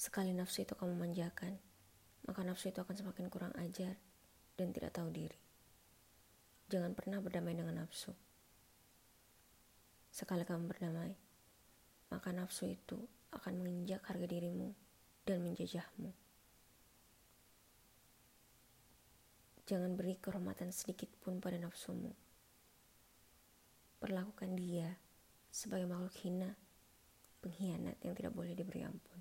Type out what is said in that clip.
Sekali nafsu itu kamu manjakan, maka nafsu itu akan semakin kurang ajar dan tidak tahu diri. Jangan pernah berdamai dengan nafsu. Sekali kamu berdamai, maka nafsu itu akan menginjak harga dirimu dan menjajahmu. Jangan beri kehormatan sedikit pun pada nafsumu. Perlakukan dia sebagai makhluk hina, pengkhianat yang tidak boleh diberi ampun.